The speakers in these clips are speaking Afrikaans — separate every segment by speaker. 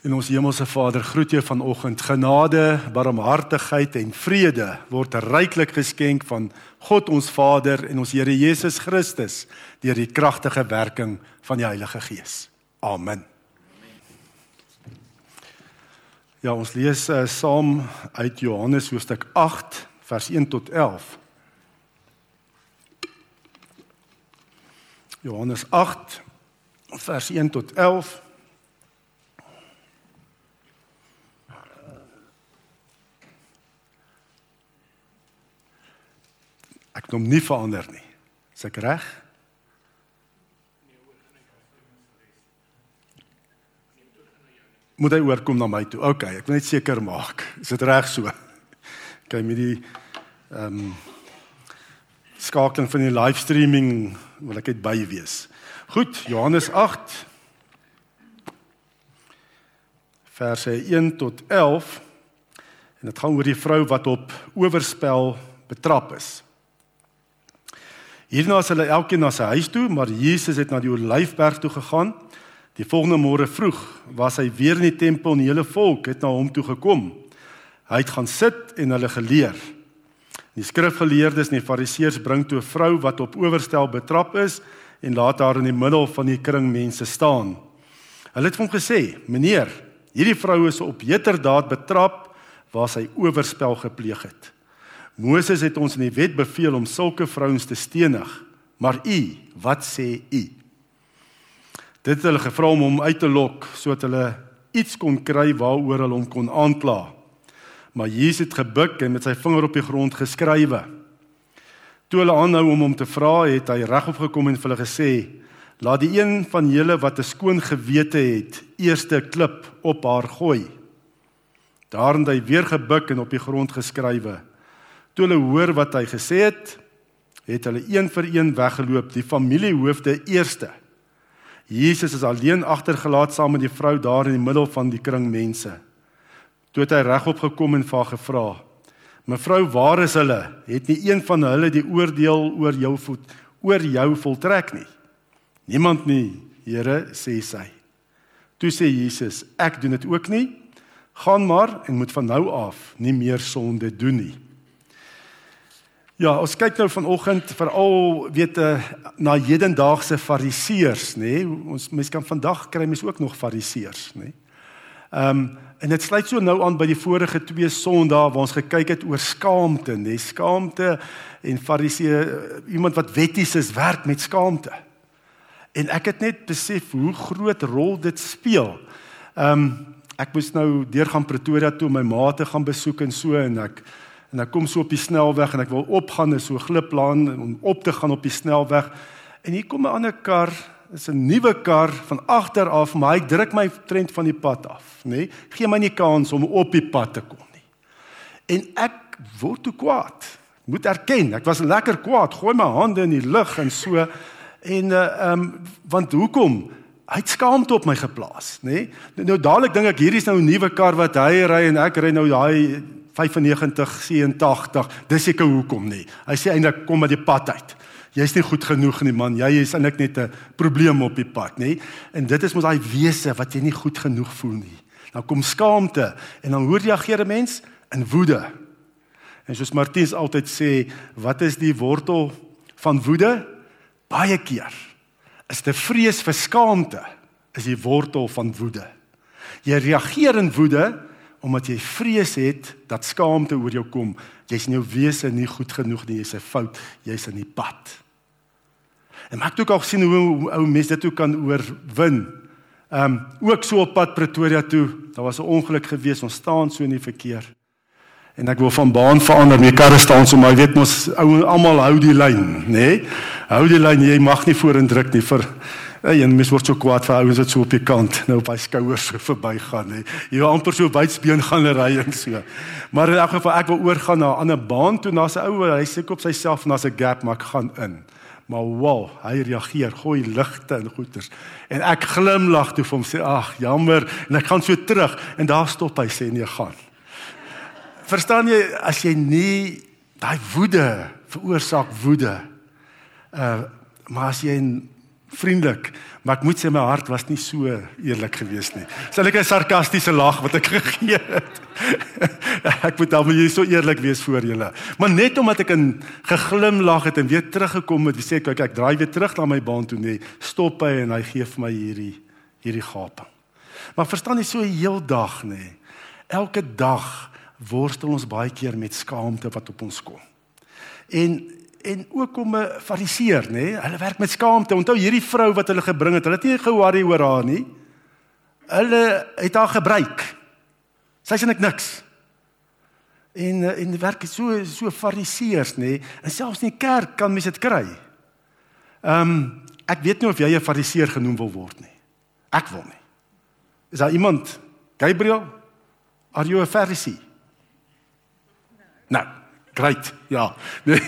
Speaker 1: En ons hemelse Vader, groet jou vanoggend. Genade, barmhartigheid en vrede word ryklik geskenk van God ons Vader en ons Here Jesus Christus deur die kragtige werking van die Heilige Gees. Amen. Ja, ons lees uh, saam uit Johannes hoofstuk 8 vers 1 tot 11. Johannes 8 vers 1 tot 11. Ek het hom nie verander nie. Is ek reg? Moet hy oorkom na my toe? OK, ek wil net seker maak. Is dit reg so? OK, met die ehm um, skakeling van die livestreaming wil ek net by wees. Goed, Johannes 8 verse 1 tot 11 en dit gaan oor die vrou wat op oorspel betrap is. Hierna is hulle elkeen na sy huis toe, maar Jesus het na die Olyfberg toe gegaan. Die volgende môre vroeg was hy weer in die tempel en die hele volk het na hom toe gekom. Hy het gaan sit en hulle geleer. Die skrifgeleerdes en die fariseërs bring toe 'n vrou wat op oorstel betrap is en laat haar in die middel van die kring mense staan. Hulle het hom gesê: "Meneer, hierdie vrou is op heterdaad betrap waar sy oorspel gepleeg het." Moses het ons in die wet beveel om sulke vrouens te stenig. Maar u, wat sê u? Dit het hulle gevra om hom uit te lok sodat hulle iets kon kry waaroor hulle hom kon aankla. Maar Jesus het gebuk en met sy vinger op die grond geskrywe. Toe hulle aanhou om hom te vra, het hy regop gekom en vir hulle gesê: "Laat die een van julle wat 'n skoon gewete het, eerste klip op haar gooi." Daarin het hy weer gebuk en op die grond geskrywe. Toe hulle hoor wat hy gesê het, het hulle een vir een weggeloop, die familiehoofde eerste. Jesus is alleen agtergelaat saam met die vrou daar in die middel van die kring mense. Toe het hy regop gekom en vir haar gevra: "Mevrou, waar is hulle? Het nie een van hulle die oordeel oor jou voet oor jou voltrek nie?" "Niemand nie, Here," sê sy. Toe sê Jesus: "Ek doen dit ook nie. Gaan maar en moet van nou af nie meer sonde doen nie." Ja, ons kyk nou vanoggend veral weet uh, na hedendaagse fariseërs, nê? Nee? Ons mense kan vandag kry mense ook nog fariseërs, nê? Nee? Ehm um, en dit sluit so nou aan by die vorige twee Sondae waar ons gekyk het oor skaamte, nê? Nee? Skaamte en fariseë, iemand wat wetties is, werk met skaamte. En ek het net besef hoe groot rol dit speel. Ehm um, ek moes nou deur gaan Pretoria toe om my ma te gaan besoek en so en ek en ek kom so op die snelweg en ek wil opgaan en so gliplaan om op te gaan op die snelweg. En hier kom 'n ander kar. Is 'n nuwe kar van agter af maar hy druk my trend van die pad af nê? Nee? gee my nie kans om op die pad te kom nie. En ek word toe kwaad. Moet erken ek was lekker kwaad. Gooi my hande in die lug en so. En uh, um, want hoekom? Hy het skaamte op my geplaas nê? Nee? nou, nou dadelik dink ek hierdie is nou 'n nuwe kar wat hy ry en ek ry nou daai 95 87 dis seker hoekom nie. Hy sê eintlik kom met die pad uit. Jy's nie goed genoeg nie man. Jy is eintlik net 'n probleem op die pad nê en dit is mos daai wese wat jy nie goed genoeg voel nie. Dan kom skaamte en dan hoe reageer 'n mens in woede. En soos Martiens altyd sê wat is die wortel van woede? Baie keer is dit vrees vir skaamte is die wortel van woede. Jy reageer in woede omdat jy vrees het dat skaamte oor jou kom. Jy's in jou wese nie goed genoeg nie, jy's 'n fout, jy's in die pad. En maak ook al sien hoe ou mense dit ook kan oorwin. Ehm um, ook so op pad Pretoria toe, daar was 'n ongeluk gewees, ons staan so in die verkeer. En ek wil van baan verander, my karre staan so, maar jy weet mos ou almal hou die lyn, nê? Nee? Hou die lyn, jy mag nie vorentrek nie vir En mens word so kwaad vir ouens wat so op die kant nou op hy skouers so verbygaan, hè. Jy amper so bytsbeen gaan ry en so. Maar in elk geval ek wil oorgaan na 'n ander baan toe na sy ou, hy sê op sy self na sy gap, maar ek gaan in. Maar wow, hy reageer, gooi ligte en goeters. En ek glimlag toe vir hom sê, "Ag, jammer." En ek gaan so terug en daar stop hy sê, "Nee, gaan." Verstaan jy as jy nie daai woede veroorsaak woede. Uh maar as jy vriendelik, maar ek moet sê my hart was nie so eerlik geweest nie. Sal ek 'n sarkastiese lag wat ek gegee het. ek moet dan jy so eerlik wees voor julle. Maar net omdat ek 'n geglimlag het en weer teruggekom het, sê ek kyk ek draai weer terug na my baan toe nê. Stop hy en hy gee vir my hierdie hierdie gaping. Maar verstaan jy so heeldag nê. Elke dag worstel ons baie keer met skaamte wat op ons kom. En en ook om 'n fariseer, nê? Nee? Hulle werk met skaamte. Onthou hierdie vrou wat hulle gebring het, hulle het nie ge-worry oor haar nie. Hulle het haar gebruik. Sy net niks. En en werk so so fariseërs, nê? Nee? En selfs in die kerk kan mense dit kry. Ehm um, ek weet nie of jy 'n fariseer genoem wil word nie. Ek wil nie. Is daar iemand? Gabriel? Are you a Pharisee? Nou. Great. Ja. Nee.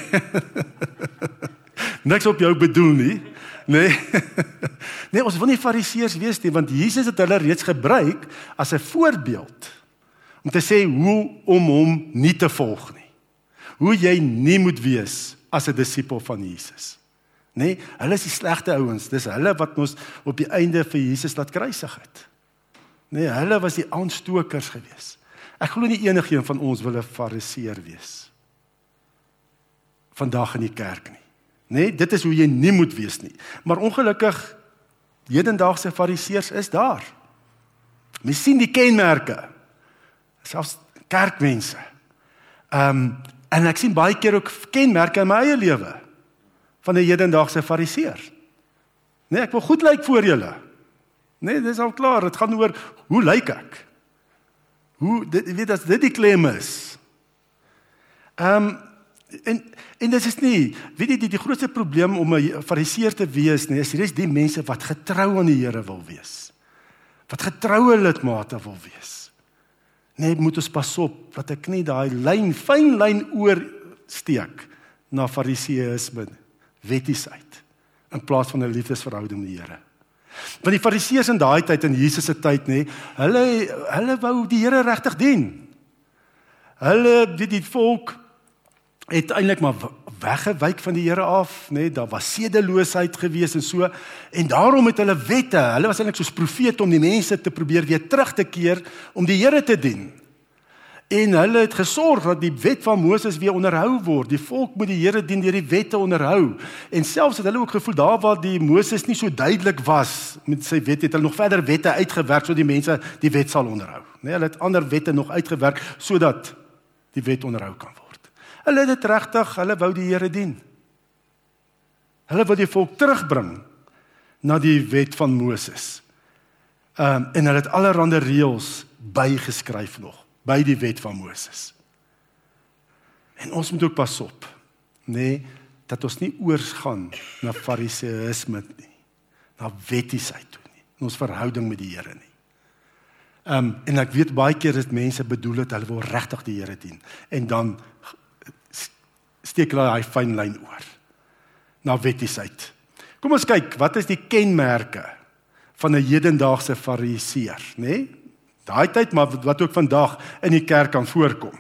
Speaker 1: Niks op jou bedoel nie. Nee. Nee, ons wil nie fariseërs wees nie want Jesus het hulle reeds gebruik as 'n voorbeeld om te sê hoe om hom nie te volg nie. Hoe jy nie moet wees as 'n disipel van Jesus. Nee, hulle is die slegte ouens. Dis hulle wat ons op die einde vir Jesus laat kruisig het. Nee, hulle was die aanstokers gewees. Ek glo nie enigiemand van ons wil 'n fariseer wees vandag in die kerk nie. Nê, nee, dit is hoe jy nie moet wees nie. Maar ongelukkig hedendaagse fariseërs is daar. Mens sien die kenmerke. Selfs kerkmense. Ehm um, en ek sien baie keer ook kenmerke in my eie lewe van 'n hedendaagse fariseer. Nee, ek wil goed lyk voor julle. Nee, dis al klaar. Dit gaan oor hoe lyk ek? Hoe dit weet as dit die klem is. Ehm um, en en dit is nie weet jy die, die grootste probleem om 'n fariseer te wees nie is hierdie die mense wat getrou aan die Here wil wees. Wat getroue lidmate wil wees. Net moet ons pas op dat ek nie daai lyn fyn lyn oorsteek na fariseïsme wettiesheid in plaas van 'n liefdesverhouding met die Here want die fariseërs in daai tyd in Jesus se tyd nê hulle hulle wou die Here regtig dien. Hulle dit die volk het eintlik maar weggewyk van die Here af, nê? Nee, daar was sedeloosheid gewees en so. En daarom het hulle wette. Hulle was eintlik soos profete om die mense te probeer weer terug te keer om die Here te dien. En hulle het gesorg dat die wet van Moses weer onderhou word. Die volk moet die Here dien deur die wette onderhou. En selfs het hulle ook gevoel daar waar die Moses nie so duidelik was met sy wet het hulle nog verder wette uitgewerk sodat die mense die wet sal onderhou. Nee, hulle het ander wette nog uitgewerk sodat die wet onderhou kan word. Hulle het dit regtig, hulle wou die Here dien. Hulle wou die volk terugbring na die wet van Moses. Ehm um, en hulle het allerlei reëls bygeskryf nog by die wet van Moses. En ons moet ook pas op, nê, nee, dat ons nie oorsgaan na fariseïsme nie, na wettiesheid toe nie, in ons verhouding met die Here nie. Ehm um, en ek weet baie keer dat mense bedoel dat hulle wil regtig die Here dien en dan steek hulle daai fyn lyn oor na wettiesheid. Kom ons kyk, wat is die kenmerke van 'n hedendaagse fariseer, nê? Nee? Daai tyd maar wat ook vandag in die kerk kan voorkom.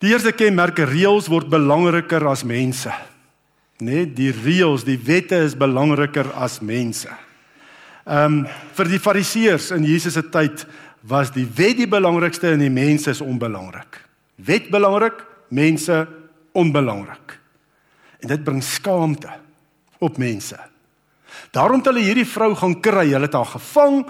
Speaker 1: Die eerste kenmerke reëls word belangriker as mense. Nê, nee, die reëls, die wette is belangriker as mense. Ehm um, vir die fariseërs in Jesus se tyd was die wet die belangrikste en die mense is onbelangrik. Wet belangrik, mense onbelangrik. En dit bring skaamte op mense. Daarom het hulle hierdie vrou gaan kry. Hulle het haar gevang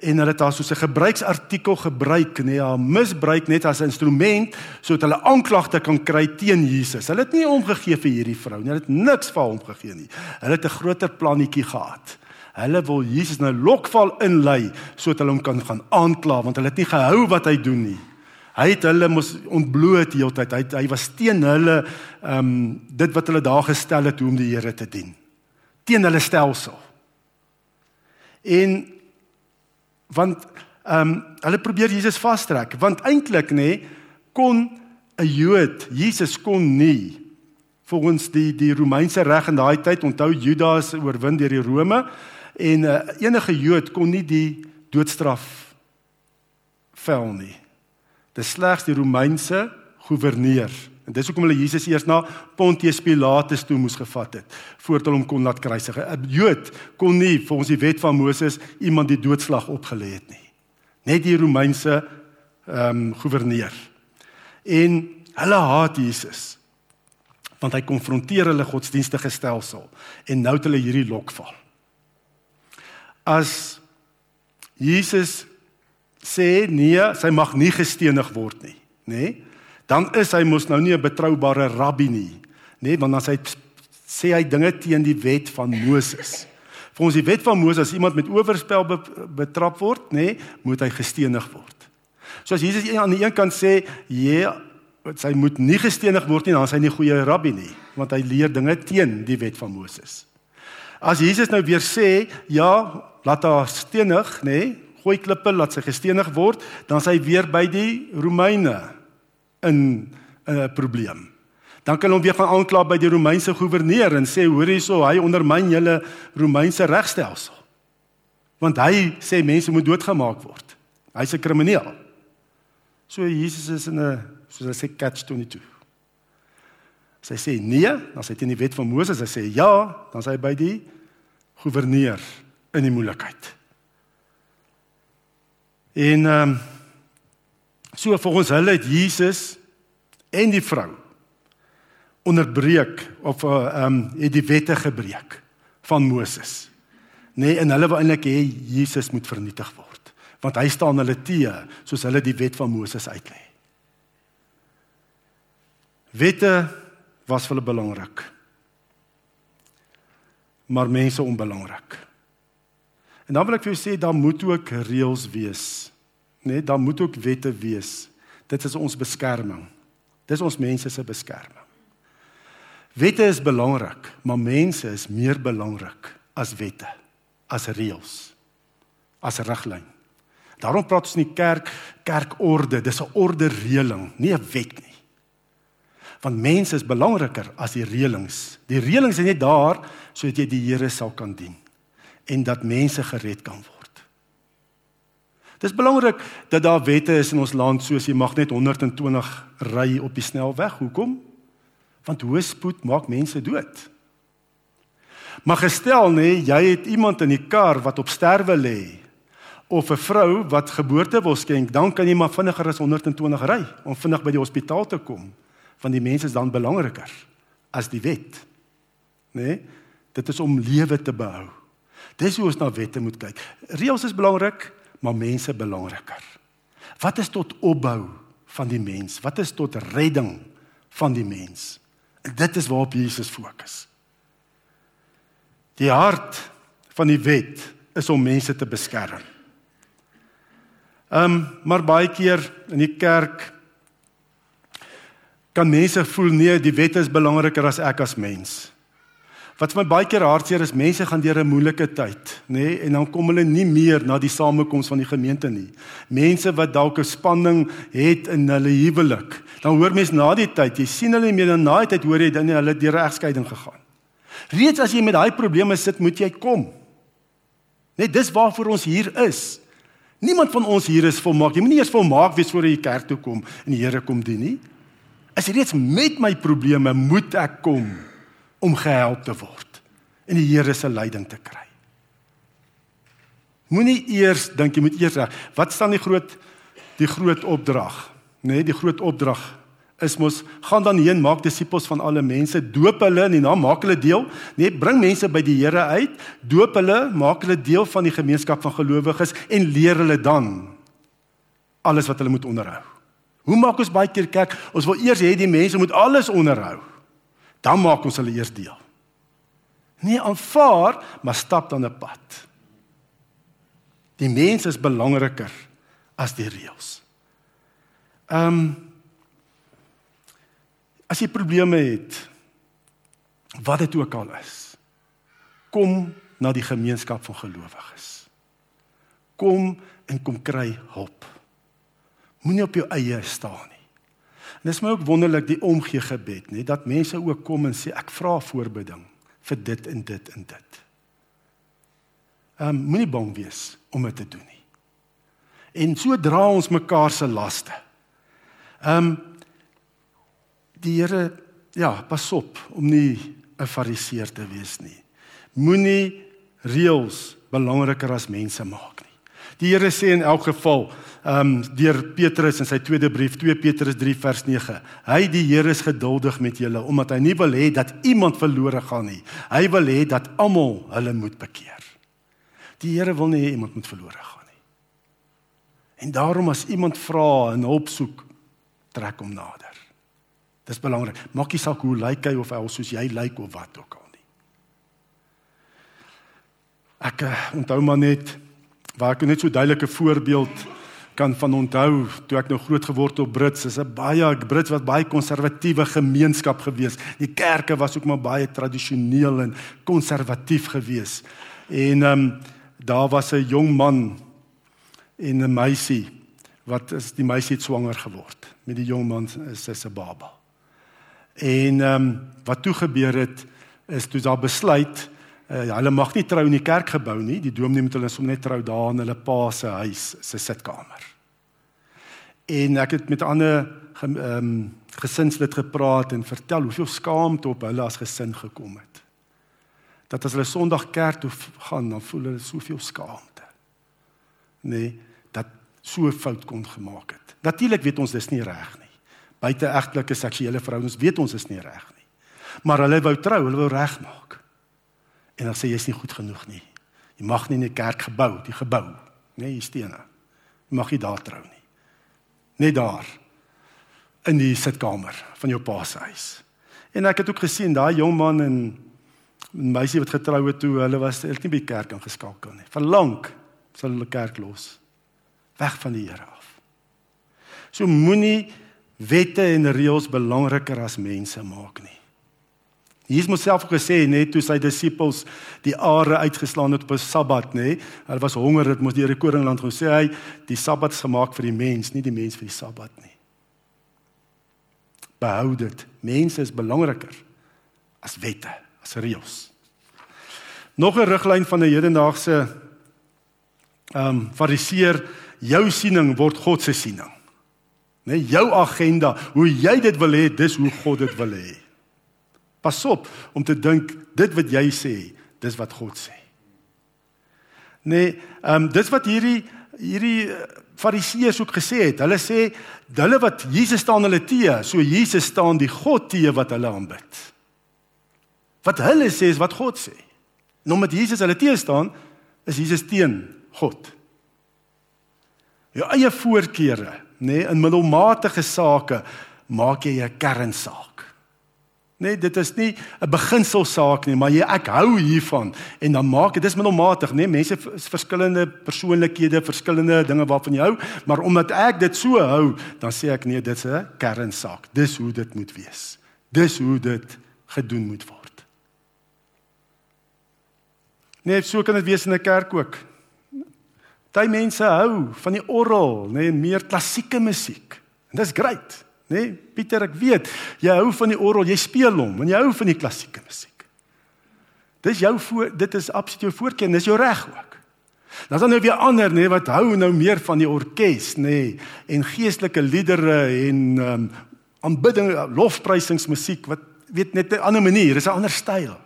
Speaker 1: en hulle het haar soos 'n gebruiksartikel gebruik, nee, haar misbruik net as 'n instrument sodat hulle aanklagte kan kry teen Jesus. Hulle het nie omgegee vir hierdie vrou nie. Hulle het niks vir hom gegee nie. Hulle het 'n groter plannetjie gehad. Hulle wil Jesus nou lokval inlei sodat hulle hom kan gaan aankla want hulle het nie gehou wat hy doen nie. Hy het hulle mos ontbloot heeltyd. Hy hy was teen hulle ehm um, dit wat hulle daar gestel het om die Here te dien. Teen hulle stelsel. En want ehm um, hulle probeer Jesus vastrek want eintlik nê nee, kon 'n Jood Jesus kon nie volgens die die Romeinse reg in daai tyd onthou Judas oorwin deur die Rome en uh, enige Jood kon nie die doodstraf vel nie. Dis slegs die Romeinse goewerneur En dis hoekom hulle Jesus eers na Pontius Pilatus toe moes gevat het voordat hulle hom kon laat kruisig. 'n Jood kon nie volgens die wet van Moses iemand die doodslag opgelê het nie. Net die Romeinse ehm um, goewerneur. En hulle haat Jesus want hy konfronteer hulle godsdienstige stelsel en nou het hulle hierdie lokval. As Jesus sê nee, sy mag nie gestenig word nie, nê? Nee? Dan is hy mos nou nie 'n betroubare rabbi nie, nê? Nee? Want dan sê hy sê hy dinge teen die wet van Moses. Volgens die wet van Moses as iemand met oorspel be, betrap word, nê, nee, moet hy gestenig word. So as Jesus aan die een kant sê, "Ja, sy moet nie gestenig word nie," dan is hy nie goeie rabbi nie, want hy leer dinge teen die wet van Moses. As Jesus nou weer sê, "Ja, laat haar stenig, nê, nee, gooi klippe laat sy gestenig word, dan sy weer by die Romeine in 'n uh, probleem. Dan kan hom weer gaan aankla by die Romeinse goewerneur en sê hoor hierso, hy ondermyn julle Romeinse regstelsel. Want hy sê mense moet doodgemaak word. Hy's 'n krimineel. So Jesus is in 'n soos hy sê catch 22. As hy sê nee, dan sê hy teen die wet van Moses, hy sê ja, dan sê hy by die goewerneur in die moeilikheid. En ehm um, so volgens hulle het Jesus en die vrou onderbreek of eh, ehm uh, um, het die wette gebreek van Moses. Nee, en hulle wou eintlik hê Jesus moet vernietig word, want hy staan hulle teë soos hulle die wet van Moses uitlê. Wette was vir hulle belangrik. Maar mense onbelangrik. En dan wil ek vir jou sê daar moet ook reëls wees. Net daar moet ook wette wees. Dit is ons beskerming. Dis ons mense se beskerming. Wette is belangrik, maar mense is meer belangrik as wette, as reëls, as riglyn. Daarom praat ons nie kerk kerkorde, dis 'n orde reëling, nie 'n wet nie. Want mense is belangriker as die reëlings. Die reëlings is net daar sodat jy die Here sal kan dien en dat mense gered kan word. Dis belangrik dat daar wette is in ons land soos jy mag net 120 ry op die snelweg. Hoekom? Want hoë spoed maak mense dood. Maar gestel nê, jy het iemand in die kar wat op sterwe lê of 'n vrou wat geboorte wil skenk, dan kan jy maar vinniger as 120 ry om vinnig by die hospitaal te kom, want die mense is dan belangriker as die wet. Nê? Dit is om lewe te behou. Dis hoe ons na wette moet kyk. Reëls is belangrik, maar mense belangriker. Wat is tot opbou van die mens? Wat is tot redding van die mens? En dit is waarop Jesus fokus. Die hart van die wet is om mense te beskerm. Ehm um, maar baie keer in die kerk kan mense voel nee, die wet is belangriker as ek as mens. Wat vir my baie keer hartseer is, mense gaan deur 'n moeilike tyd, nê, nee, en dan kom hulle nie meer na die samekoms van die gemeente nie. Mense wat dalk 'n spanning het in hulle huwelik. Dan hoor mense na die tyd, jy sien hulle nie meer dan na die tyd hoor jy dan hulle deur 'n egskeiding gegaan. Reeds as jy met daai probleme sit, moet jy kom. Net dis waarvoor ons hier is. Niemand van ons hier is volmaak. Jy moenie eers volmaak wees voor jy kerk toe kom en die Here kom dien nie. As jy reeds met my probleme moet ek kom om gehelp te word en die Here se leiding te kry. Moenie eers dink jy moet eers reg. Wat staan die groot die groot opdrag? Nê, nee, die groot opdrag is mos gaan dan heen maak disippels van alle mense, doop hulle in die naam, maak hulle deel, nee, bring mense by die Here uit, doop hulle, maak hulle deel van die gemeenskap van gelowiges en leer hulle dan alles wat hulle moet onderhou. Hoe maak ons baie keer kerk? Ons wil eers hê die mense moet alles onderhou dan maak ons hulle eers deel. Nie aanvaar, maar stap dan 'n pad. Die mens is belangriker as die reëls. Ehm um, as jy probleme het, wat dit ook al is, kom na die gemeenskap van gelowiges. Kom en kom kry hulp. Moenie op jou eie staan nie. En dis my ook wonderlik die omgee gebed, nê, dat mense ook kom en sê ek vra voorbidding vir dit en dit en dit. Ehm um, moenie bang wees om dit te doen nie. En so dra ons mekaar se laste. Ehm um, Die Here ja, pas op om nie 'n fariseer te wees nie. Moenie reëls belangriker as mense maak nie. Die Here sê in elk geval, ehm um, deur Petrus in sy tweede brief, 2 Petrus 3 vers 9. Hy die Here is geduldig met julle omdat hy nie wil hê dat iemand verlore gaan nie. Hy wil hê dat almal hulle moet bekeer. Die Here wil nie hê iemand moet verlore gaan nie. En daarom as iemand vra en hulp soek, trek hom nader. Dis belangrik. Maak nie saak hoe lyk hy of hy al soos jy lyk of wat ook al nie. Ek uh, onthou maar net waar ek net so duidelike voorbeeld kan van onthou toe ek nou groot geword op Brits is 'n baie Brits wat baie konservatiewe gemeenskap gewees. Die kerke was ook maar baie tradisioneel en konservatief gewees. En ehm um, daar was 'n jong man en 'n meisie wat is die meisie het swanger geword met die jong man is sy se baba. En ehm um, wat toe gebeur het is toe daar besluit uh, hulle mag nie trou in die kerkgebou nie. Die dominee moet hulle som net trou daar in hulle pa se huis, se sitkamer. En ek het met ander ehm um, gesinslid gepraat en vertel hoeveel skaamte op hulle as gesin gekom het. Dat as hulle Sondag kerk toe gaan, dan voel hulle soveel skaamte. Nee, dat so fout kon gemaak het. Natuurlik weet ons dis nie reg nie. Buite egtelike seksuele verhoudings weet ons is nie reg nie. Maar hulle wou trou, hulle wou regmaak. En dan sê jy's nie goed genoeg nie. Jy mag nie in 'n kerk gebou, die gebou, nee, die stene. Jy mag nie daar trou nie. Net daar in die sitkamer van jou pa se huis. En ek het ook gesien daai jong man en meisie wat getrou het toe, hulle was hulle het nie by kerk aangeskakel nie. Verlang sal hulle kerk los. Weg van die Here af. So moenie wette en reëls belangriker as mense maak nie. Jesus het self gesê net toe sy disippels die are uitgeslaan het op 'n Sabbat, nê? Hulle was honger, dit moes deur die koringland gesê hy, die Sabbat is gemaak vir die mens, nie die mens vir die Sabbat nie. Behou dit. Mense is belangriker as wette, as reëls. Nog 'n riglyn van 'n hedendaagse ehm um, fariseer, jou siening word God se siening. Né, jou agenda, hoe jy dit wil hê, dis hoe God dit wil hê. Pas op om te dink dit wat jy sê, dis wat God sê. Nee, ehm um, dis wat hierdie hierdie eh, fariseërs ook gesê het. Hulle sê hulle wat Jesus staan hulle teë, so Jesus staan die God teë wat hulle aanbid. Wat hulle sê is wat God sê. En omdat Jesus hulle teë staan, is Jesus teen God. Jou eie voorkeure nê, nee, in middelmatige sake maak jy 'n kernsaak. Nee, dit is nie 'n beginsel saak nie, maar jy ek hou hiervan en dan maak dit is middelmatig? Nee, mense is verskillende persoonlikhede, verskillende dinge waarvan jy hou, maar omdat ek dit so hou, dan sê ek nee, dit is 'n kernsaak. Dis hoe dit moet wees. Dis hoe dit gedoen moet word. Nee, so kan dit wees in 'n kerk ook. Party mense hou van die orgel, nê, nee, meer klassieke musiek. En dis great, nê? Nee, Pieter, ek weet, jy hou van die orgel, jy speel hom, en jy hou van die klassieke musiek. Dis jou voor dit is absoluut jou voorkeur, dis jou reg ook. Dan dan nou weer ander, nê, nee, wat hou nou meer van die orkes, nê, nee, en geestelike liedere en um, aanbidding, lofprysingsmusiek wat weet net 'n ander manier, dis 'n ander styl.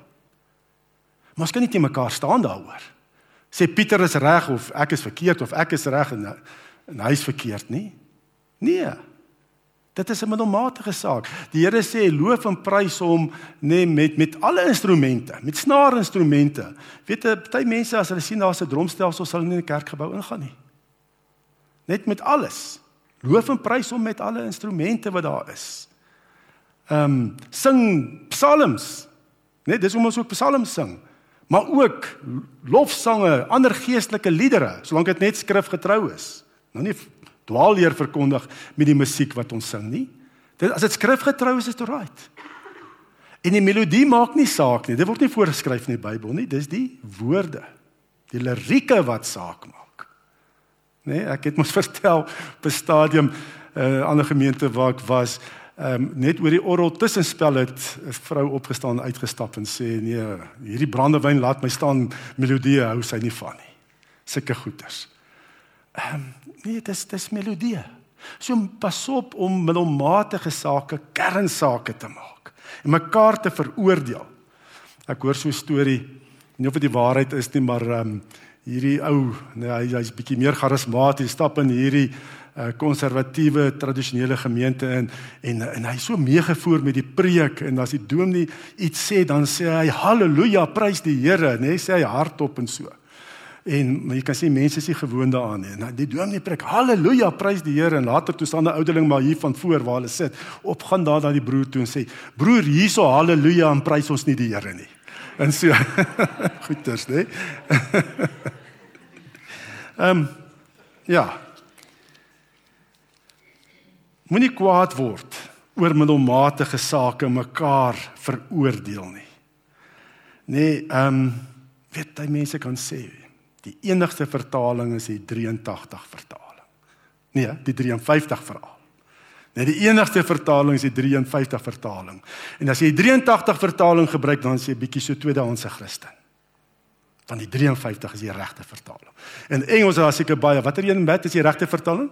Speaker 1: Maar ons kan nie te mekaar staan daaroor sê Pieter is reg of ek is verkeerd of ek is reg en, en hy is verkeerd nie. Nee. Dit is 'n middelmatige saak. Die Here sê loof en prys hom nê nee, met met alle instrumente, met snaarinstrumente. Weet jy, baie mense as hulle sien daar's 'n drumstelsel sal hulle nie in die kerkgebou ingaan nie. Net met alles. Loof en prys hom met alle instrumente wat daar is. Ehm um, sing psalms. Net dis hoe ons ook psalms sing maar ook lofsange, ander geestelike liedere, solank dit net skrifgetrou is. Nou nie dwaalleer verkondig met die musiek wat ons sing nie. Dit as dit skrifgetrou is, is dit right. En die melodie maak nie saak nie. Dit word nie voorgeskryf in die Bybel nie. Dis die woorde, die lirieke wat saak maak. Nee, ek het mos vertel op 'n stadium 'n uh, eh, ander gemeente waar ek was, ehm um, net oor die orrel tussenspel het 'n vrou opgestaan uitgestap en sê nee, hierdie brandewyn laat my staan melodie hou sy nie van nie. Sulke goeters. Ehm um, nee, dis dis melodie. So pas op om middelmatige sake kernsake te maak en mekaar te veroordeel. Ek hoor so 'n storie, nie of dit die waarheid is nie, maar ehm um, hierdie ou, nee, hy hy's bietjie meer charismaties, stap in hierdie uh, konservatiewe tradisionele gemeente in en en hy so meegevoer met die preek en as die dominee iets sê dan sê hy haleluja, prys die Here, nê, nee, sê hy hardop en so. En jy kan sê mense is nie gewoond daaraan nie. Nou die dominee preek haleluja, prys die Here en later toe staan 'n ouderling maar hier van voor waar hulle sit, op gaan daar na die broer toe en sê broer, hierso haleluja en prys ons nie die Here nie. En so goeters, nê? Ehm um, ja. Moenie kwaad word oor middelmatige sake mekaar veroordeel nie. Nee, ehm um, weet jy mense kan sê die enigste vertaling is die 83 vertaling. Nee, die 53 verhaal. Nee, die enigste vertaling is die 53 vertaling. En as jy die 83 vertaling gebruik dan is jy bietjie so tweedehandse Christen. Van die 53 is die regte vertaling. In Engels is daar seker baie. Watter een met is die regte vertaling?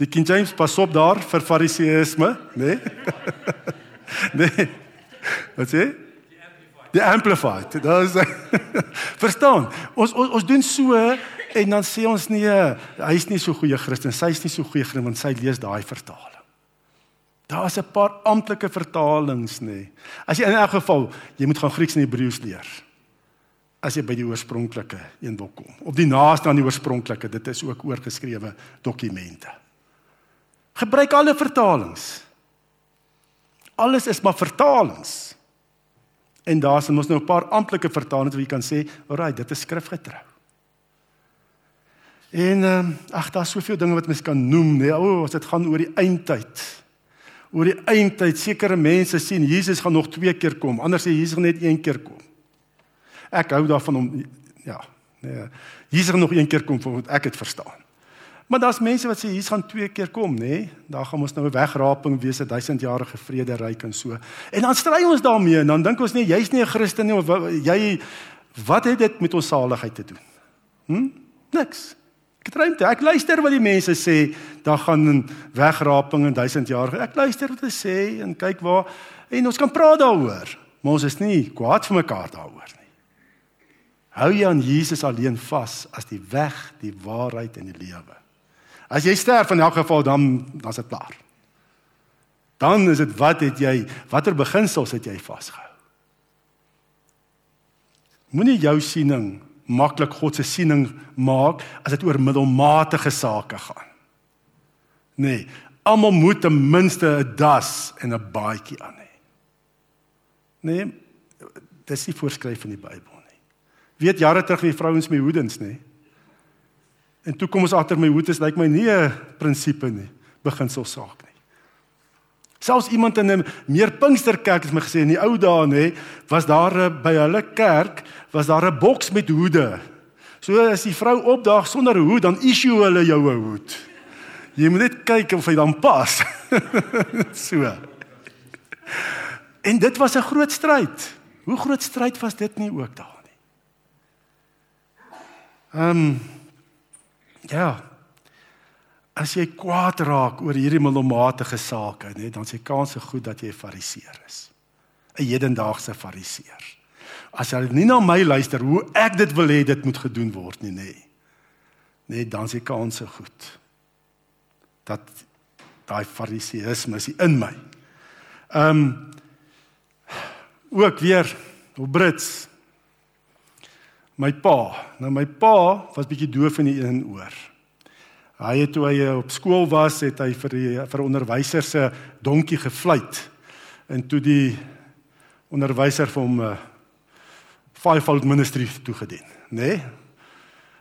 Speaker 1: Die King James pas op daar vir fariseïsme, né? Nee? nee. Wat sê? Die amplified. Is Verstaan? Ons ons ons doen so en dan sê ons nee, hy's nie so goeie Christen, sy's nie so goeie Christen want sy lees daai vertaling. Daar's 'n paar amptelike vertalings nê. Nee. As jy in elk geval, jy moet gaan Grieks en Hebreëus leer. As jy by die oorspronklike een wil kom. Of die naaste aan die oorspronklike, dit is ook oorgeskrewe dokumente. Gebruik alle vertalings. Alles is maar vertalings. En daar's mos nou 'n paar amptelike vertalings wat jy kan sê, "Alraai, dit is skrifgetrou." En ehm um, ag, daar's soveel dinge wat mens kan noem, nee, o, oh, as dit gaan oor die eindtyd. Oor die eindtyd, sekere mense sien Jesus gaan nog twee keer kom, ander sê Jesus gaan net een keer kom. Ek hou daarvan om ja, nee, Jesus gaan nog een keer kom, want ek het verstaan. Maar daar's mense wat sê hier gaan twee keer kom, nê? Nee? Daar gaan ons nou 'n wegraping wees, 'n duisendjarige vrede ryk en so. En dan stry ons daarmee en dan dink ons nee, jy's nie 'n Christen nie of jy wat het dit met ons saligheid te doen? Hm? Niks. Ek dreimte, ek luister wat die mense sê, daar gaan 'n wegraping en duisendjarige. Ek luister wat hulle sê en kyk waar en ons kan praat daaroor. Maar ons is nie kwaad vir mekaar daaroor. Hou jy aan Jesus alleen vas as die weg, die waarheid en die lewe. As jy sterf in elk geval dan dan's dit klaar. Dan is dit wat het jy watter beginsels het jy vasgehou? Moenie jou siening maklik God se siening maak as dit oor middelmatige sake gaan. Nee, almal moet ten minste 'n das en 'n baadjie aan hê. Nee, dis nie voorskryf in die Bybel nie. Weet jare terug wie vrouens met hoedens nê? Nee? En toe kom ons agter my hoed is lyk my nie 'n prinsipe nie, beginsel saak nie. Selfs iemand in 'n meer Pinksterkerk het my gesê in die ou dae nê, was daar by hulle kerk was daar 'n boks met hoede. So as die vrou opdaag sonder 'n hoed, dan issue hulle jou 'n hoed. Jy moet net kyk of hy dan pas. so. En dit was 'n groot stryd. Hoe groot stryd was dit nie ook daar nie. Ehm um, Ja. As jy kwaad raak oor hierdie middelmatige sake, nê, dan die kans goed dat jy 'n fariseer is. 'n Hedendaagse fariseer. As jy nie na my luister hoe ek dit wil hê dit moet gedoen word nie, nê. Nee, dan die kans goed dat daai fariseïsme is in my. Ehm um, ook weer op Brits my pa. Nou my pa was bietjie doof in die een oor. Hy het toe hy op skool was, het hy vir die vir onderwyser se donkie gefluit. En toe die onderwyser vir hom 'n uh, fivefold ministry toegedien, nê? Nee?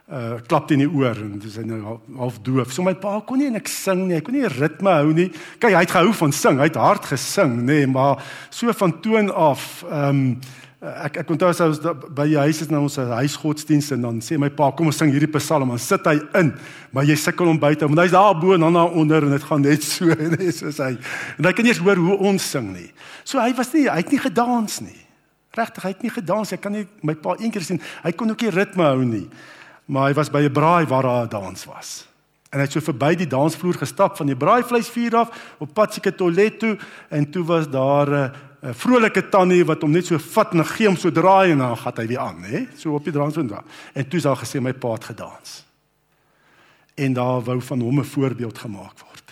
Speaker 1: Uh klap in die oor en dis nou half doof. So my pa kon nie niks sing nie. Hy kon nie ritme hou nie. Kyk, hy het gehou van sing. Hy het hard gesing, nê, nee, maar so van toon af, ehm um, Eh, ek ek onthou as ons by die huis is nou ons huisgodsdienste en dan sê my pa kom ons sing hierdie psalm en sit hy in. Maar jy sukkel om buite want hy's daar bo en dan daar onder en dit gaan net so net soos hy. En hy kan nie eens hoor hoe ons sing nie. So hy was nie hy het nie gedans nie. Regtig hy het nie gedans. Ek kan nie my pa eendag sien hy kon ook nie ritme hou nie. Maar hy was by 'n braai waar daar 'n dans was. En hy het so verby die dansvloer gestap van die braaivleisvuur af op pad seker toilet toe en toe was daar 'n 'n vrolike tannie wat hom net so vat en gee hom so draai en dan gaan hy weer aan, hè? So op die dansvloer. En toe sal gesê my pa het gedans. En daar wou van hom 'n voorbeeld gemaak word.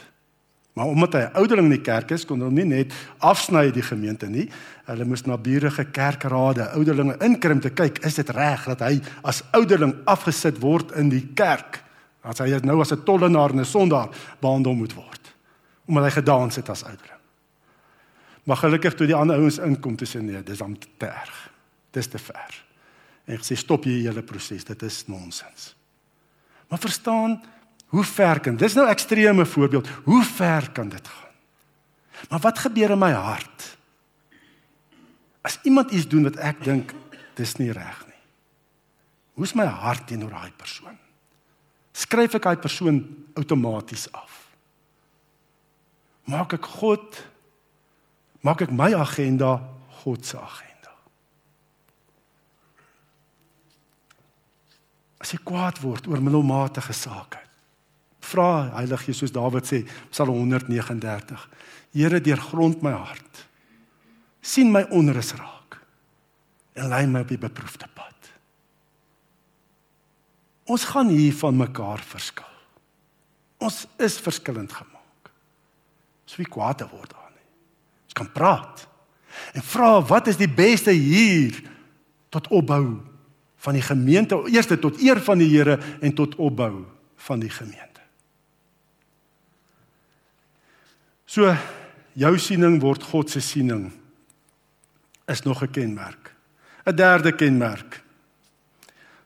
Speaker 1: Maar omdat hy 'n ouderling in die kerk is, kon hulle nie net afsny die gemeente nie. Hulle moes na buurige kerkrade, ouderlinge inkrimp te kyk, is dit reg dat hy as ouderling afgesit word in die kerk? As hy nou as 'n tollenaar en 'n sondaar behandel moet word omdat hy gedans het as ouderling. Maar gelukkig toe die ander ouens inkom te sê nee, dis dan te erg. Dis te ver. En gesê stop jy hele proses, dit is nonsens. Maar verstaan, hoe ver kan dis nou ekstreme voorbeeld, hoe ver kan dit gaan? Maar wat gebeur in my hart? As iemand iets doen wat ek dink dis nie reg nie. Hoe's my hart teenoor daai persoon? skryf ek daai persoon outomaties af. Maak ek God maak ek my agenda God se agenda. As jy kwaad word oor middelmatige sake, vra Heilige Jesus Dawid sê Psalm 139: Here deurgrond my hart. sien my onrus raak en lei my op die beproefde pad. Ons gaan hier van mekaar verskil. Ons is verskillend gemaak. Ons wie kwaad word. Ons kan praat en vra wat is die beste hier tot opbou van die gemeente, eerste tot eer van die Here en tot opbou van die gemeente. So jou siening word God se siening is nog 'n kenmerk. 'n Derde kenmerk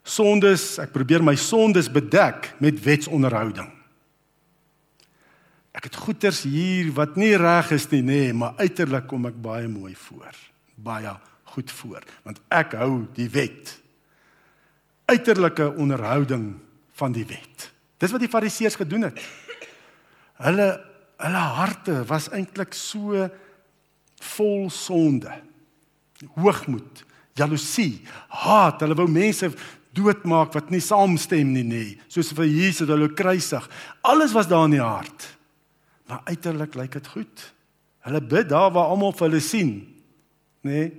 Speaker 1: sondes, ek probeer my sondes bedek met wetsonderhouding. Ek het goeters hier wat nie reg is nie, nê, nee, maar uiterlik kom ek baie mooi voor. Baie goed voor, want ek hou die wet. Uiterlike onderhouding van die wet. Dis wat die fariseërs gedoen het. Hulle hulle harte was eintlik so vol sonde. Hoogmoed, jaloesie, haat. Hulle wou mense doodmaak wat nie saamstem nie nê soos vir Jesus hulle kruisig alles was daar in die hart maar uiterlik lyk dit goed. Hulle bid daar waar almal vir hulle sien nê?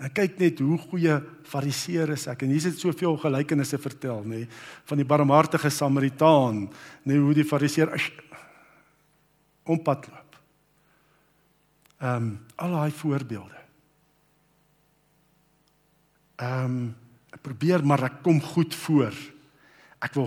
Speaker 1: En kyk net hoe goeie fariseer is ek. En Jesus het soveel gelykenisse vertel nê? Van die barmhartige samaritaan nê hoe die fariseer om pad loop. Ehm um, al daai voorbeelde. Ehm um, Ek probeer maar ek kom goed voor. Ek wil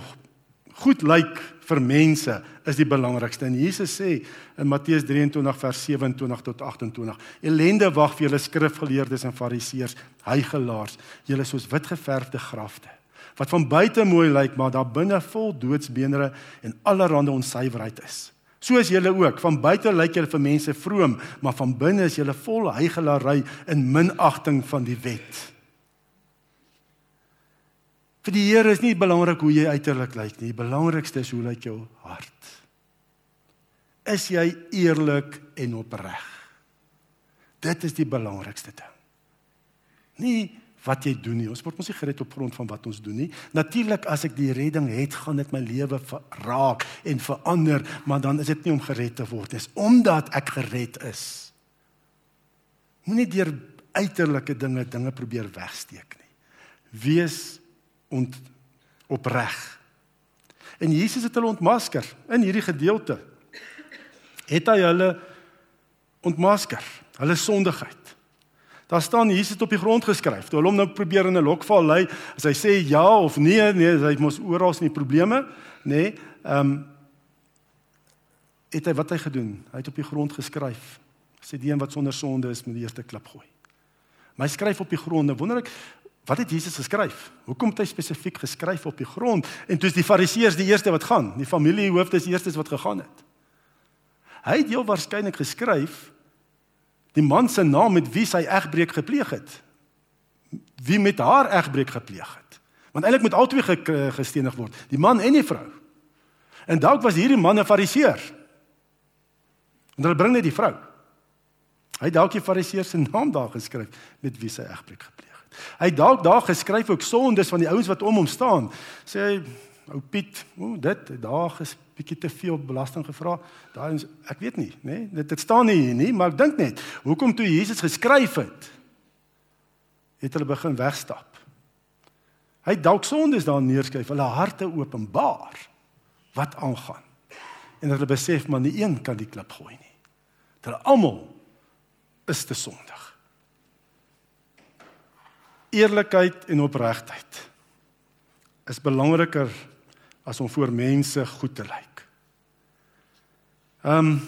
Speaker 1: goed lyk vir mense is die belangrikste. En Jesus sê in Matteus 23 vers 27 tot 28: Elende wag vir julle skrifgeleerdes en fariseërs, heiligelaars, julle soos witgeverfde grafte wat van buite mooi lyk, maar daar binne vol doodsbeenere en allerlei onsuiverheid is. Soos julle ook, van buite lyk julle vir mense vroom, maar van binne is julle vol heiligelaarry en minagting van die wet. Vir die Here is nie belangrik hoe jy uiterlik lyk nie. Die belangrikste is hoe lyk jou hart. Is jy eerlik en opreg? Dit is die belangrikste ding. Nie wat jy doen nie. Ons word mos nie gered op grond van wat ons doen nie. Natuurlik as ek die redding het, gaan dit my lewe raak en verander, maar dan is dit nie om gered te word, dis omdat ek gered is. Moenie deur uiterlike dinge dinge probeer wegsteek nie. Wees ont opreg. En Jesus het hulle ontmasker in hierdie gedeelte. Het hy hulle ontmasker, hulle sondigheid. Daar staan Jesus op die grond geskryf. Toe hulle hom nou probeer in 'n lokval lei, as hy sê ja of nee, nee, hy mos oral nie probleme, nê? Nee, ehm um, het hy wat hy gedoen? Hy het op die grond geskryf. Sê die een wat sonder sonde is, moet die eerste klip gooi. Maar hy skryf op die grond. Nou wonder ek Wat het Jesus geskryf? Hoekom het hy spesifiek geskryf op die grond? En toe is die fariseërs die eerste wat gaan. Die familiehoofde is die eerstes wat gegaan het. Hy het heel waarskynlik geskryf die man se naam met wie sy egbreek gepleeg het. Wie met haar egbreek gepleeg het. Want eintlik moet albei gestenig word, die man en die vrou. En dalk was hierdie man 'n fariseer. En hulle bring net die vrou. Hy het dalk die fariseer se naam daar geskryf met wie sy egbreek gepleeg Hy het dalk daar geskryf ook sondes van die ouens wat om hom staan. Sê hy, ou Piet, o, dit daar bietjie te veel belasting gevra. Daai ek weet nie, nê? Nee? Dit dit staan nie hier nie, maar ek dink net, hoekom toe Jesus geskryf het, het hulle begin wegstap. Hy dalk sondes daar neerskryf, hulle harte openbaar wat aangaan. En hulle besef maar nie een kan die klip gooi nie. Hulle almal is te sondig. Eerlikheid en opregtheid is belangriker as om voor mense goed te lyk. Ehm um,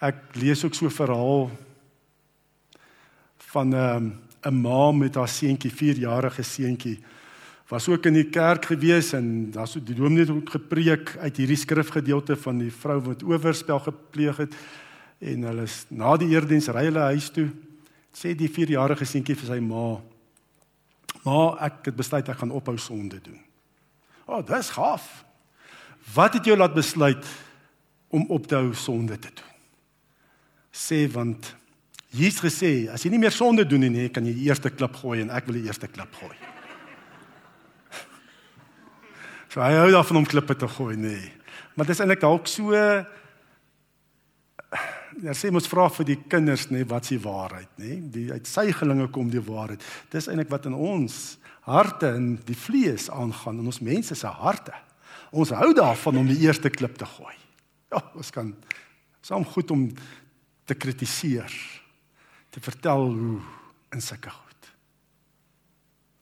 Speaker 1: ek lees ook so 'n verhaal van 'n um, 'n ma met haar seentjie, 4-jarige seentjie was ook in die kerk gewees en daar's die dominee het ook gepreek uit hierdie skrifgedeelte van die vrou wat oorspel gepleeg het en hulle is na die eerdiens ry hulle huis toe sê die 4-jarige seentjie vir sy ma Ma, ek het besluit ek gaan ophou sonde doen. O, oh, dis gaaf. Wat het jou laat besluit om op te hou sonde te doen? Sê want Jesus gesê, as jy nie meer sonde doen nie, kan jy die eerste klip gooi en ek wil die eerste klip gooi. So hy hou daarvan om klippe te gooi, nee. Maar dit is eintlik dalk so Ja, sê mos vra vir die kinders nê wat s'ie waarheid nê? Die uit sy gelinge kom die waarheid. Dis eintlik wat in ons harte en die vlees aangaan in ons mense se harte. Ons hou daarvan om die eerste klip te gooi. Ja, ons kan saam goed om te kritiseer, te vertel hoe in sulke goed.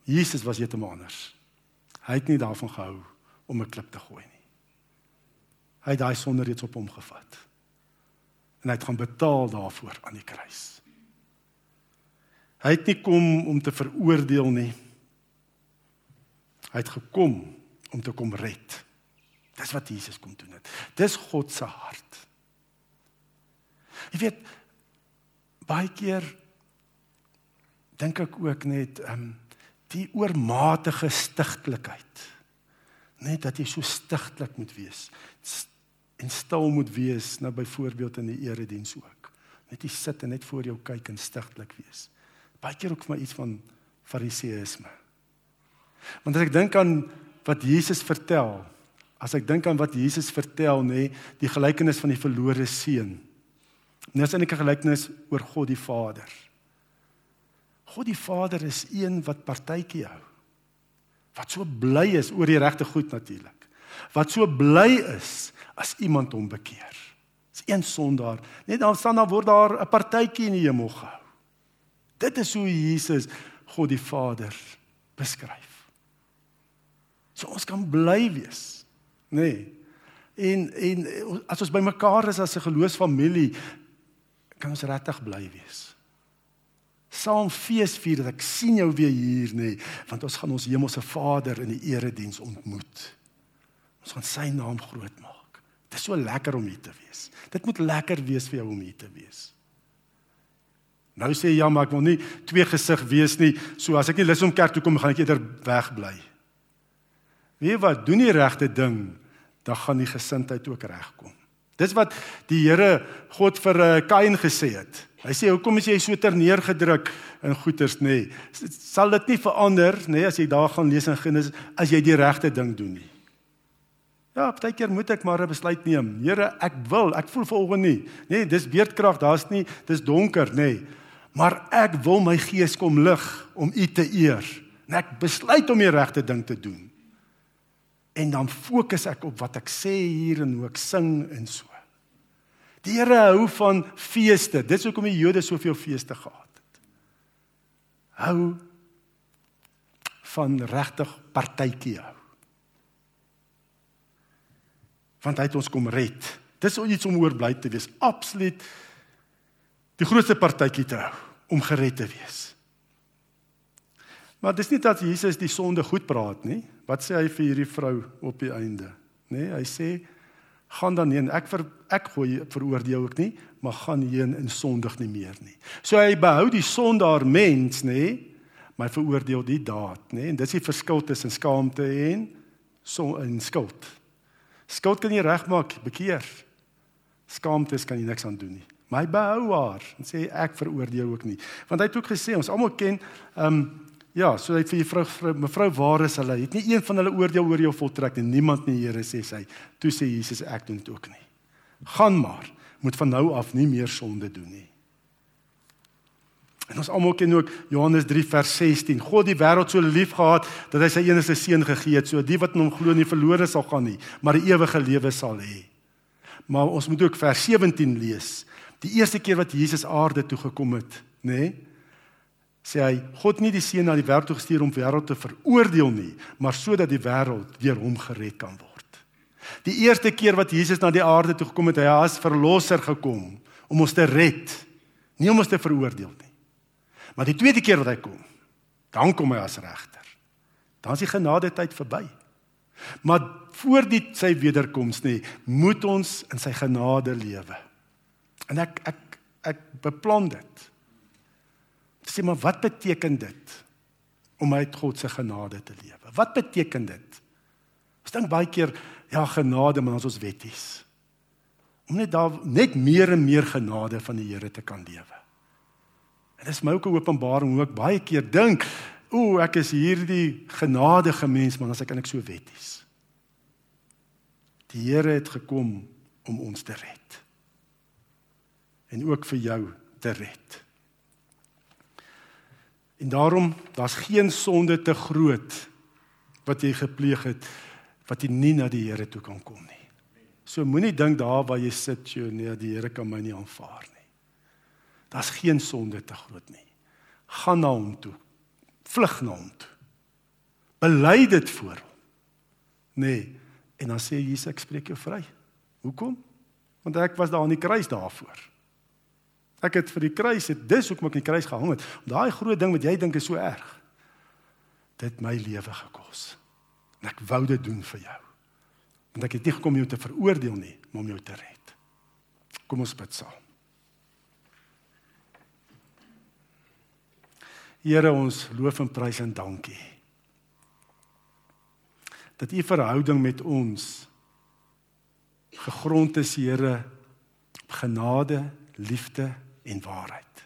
Speaker 1: Jesus was heeltemal anders. Hy het nie daarvan gehou om 'n klip te gooi nie. Hy het daai sonde reeds op hom gevat en hy het gaan betaal daarvoor aan die kruis. Hy het nie kom om te veroordeel nie. Hy het gekom om te kom red. Dis wat Jesus kom doen het. Dis God se hart. Jy weet baie keer dink ek ook net ehm um, die oormatige stigtelikheid. Net dat jy so stigtelik moet wees en stil moet wees nou byvoorbeeld in die erediens ook. Net jy sit en net voor jou kyk en stigtelik wees. Baie keer ook vir my iets van fariseïsme. Want as ek dink aan wat Jesus vertel, as ek dink aan wat Jesus vertel nê, die gelykenis van die verlore seun. Dit is eintlik 'n gelykenis oor God die Vader. God die Vader is een wat partytjie hou. Wat so bly is oor die regte goed natuurlik. Wat so bly is as iemand hom bekeer. Dis een sondaar. Net dan staan daar word daar 'n partytjie in die hemel gehou. Dit is hoe Jesus God die Vader beskryf. So ons kan bly wees, nê? Nee. En en as ons bymekaar is as 'n geloofsfamilie, kan ons regtig bly wees. Saam feesvier dat ek sien jou weer hier nê, nee, want ons gaan ons hemelse Vader in die erediens ontmoet. Ons gaan sy naam groot maak. Dit is so lekker om hier te wees. Dit moet lekker wees vir jou om hier te wees. Nou sê jy ja, maar ek wil nie twee gesig wees nie. So as ek nie lus om kerk toe kom, gaan ek eerder wegbly. Wie wat doen die regte ding, dan gaan die gesindheid ook regkom. Dis wat die Here God vir uh, Kain gesê het. Hy sê hoekom is jy so terneergedruk in goeters nê? Nee? Sal dit nie verander nê nee, as jy daar gaan lees in Genesis as jy die regte ding doen nie? Ja, baie keer moet ek maar 'n besluit neem. Here, ek wil, ek voel volgens nie. Nee, dis beerdkrag, daar's nie, dis donker, nê. Nee. Maar ek wil my gees kom lig om U te eer. En ek besluit om die regte ding te doen. En dan fokus ek op wat ek sê hier en hoe ek sing en so. Die Here hou van feeste. Dis hoekom die Jode soveel feeste gehad het. Hou van regtig partytjie hou want hy het ons kom red. Dis iets om oor bly te wees. Absoluut die grootste partytjie te hou om gered te wees. Maar dis nie dat Jesus die sonde goed praat nie. Wat sê hy vir hierdie vrou op die einde? Nê, nee, hy sê gaan dan heen. Ek ver, ek gooi veroordeel ook nie, maar gaan heen en sondig nie meer nie. So hy behou die sondaar mens, nê, maar veroordeel die daad, nê. En dis die verskil tussen skaamte en so 'n skuld. Skuld kan jy regmaak, bekeer. Skaamte kan jy niks aan doen nie. My behou haar en sê ek veroordeel ook nie. Want hy het ook gesê ons almal ken ehm um, ja, so hy vir juffrou vrou mevrou waar is hulle? Het nie een van hulle oordeel oor jou voltrek nie. Niemand nie, Here sê sy. Toe sê Jesus ek doen dit ook nie. Gaan maar, moet van nou af nie meer sonde doen nie. En ons almal ken ook Johannes 3 vers 16. God die wêreld so lief gehad dat hy sy enigste seun gegee het sodat die wat in hom glo nie verlore sal gaan nie, maar die ewige lewe sal hê. Maar ons moet ook vers 17 lees. Die eerste keer wat Jesus aarde toe gekom het, nê? Nee, sê hy God nie die seun na die wêreld gestuur om wêreld te veroordeel nie, maar sodat die wêreld deur hom gered kan word. Die eerste keer wat Jesus na die aarde toe gekom het, hy as verlosser gekom om ons te red, nie om ons te veroordeel nie. Maar die tweede keer wat hy kom, dan kom hy as regter. Dan is die genade tyd verby. Maar voor die sy wederkoms nê, moet ons in sy genade lewe. En ek ek ek beplan dit. Sê maar wat beteken dit om uit God se genade te lewe? Wat beteken dit? Ons dink baie keer ja, genade, maar ons is wetties. Om net daar net meer en meer genade van die Here te kan lewe. En dis my ook 'n openbaring hoe ek baie keer dink, o, ek is hierdie genadige mens, maar as ek eintlik so wetties. Die Here het gekom om ons te red. En ook vir jou te red. En daarom, daar's geen sonde te groot wat jy gepleeg het wat jy nie na die Here toe kan kom nie. So moenie dink daar waar jy sit, jy nee, die Here kan my nie aanvaar nie. Daar's geen sonde te groot nie. Gaan na hom toe. Vlug na hom toe. Bely dit voor hom. Nee, en dan sê Jesus ek spreek jou vry. Hoekom? Want ek was daar aan die kruis daarvoor. Ek het vir die kruis, het dis hoekom ek aan die kruis gehang het. Daai groot ding wat jy dink is so erg. Dit my lewe gekos. En ek wou dit doen vir jou. Want ek het nie gekom om jou te veroordeel nie, maar om jou te red. Kom ons bid saam. Here ons loof en prys en dankie. Dat u verhouding met ons gegrond is, Here, op genade, liefde en waarheid.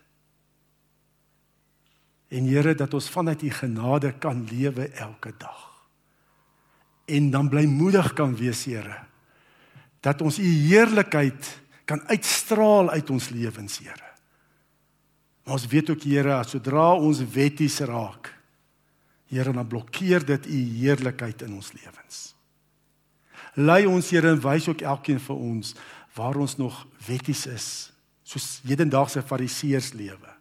Speaker 1: En Here, dat ons vanuit u genade kan lewe elke dag. En dan blymoedig kan wees, Here, dat ons u heerlikheid kan uitstraal uit ons lewens, Here. Maar ons weet ook Here, sodra ons wetties raak, Here, dan blokkeer dit u heerlikheid in ons lewens. Lei ons Here en wys ook elkeen vir ons waar ons nog wetties is, soos hedendaagse fariseërs lewe.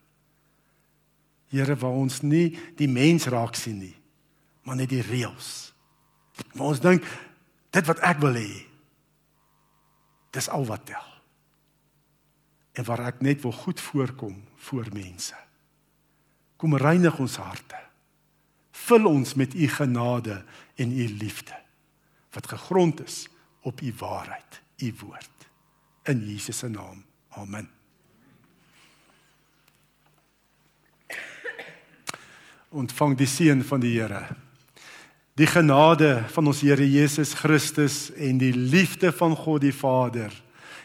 Speaker 1: Here, waar ons nie die mens raak sien nie, maar net die reëls. Maar ons dink dit wat ek wil hê, dis al wat tel en waar ek net wil goed voorkom voor mense. Kom reinig ons harte. Vul ons met u genade en u liefde wat gegrond is op u waarheid, u woord. In Jesus se naam. Amen. Ontvang die seën van die Here. Die genade van ons Here Jesus Christus en die liefde van God die Vader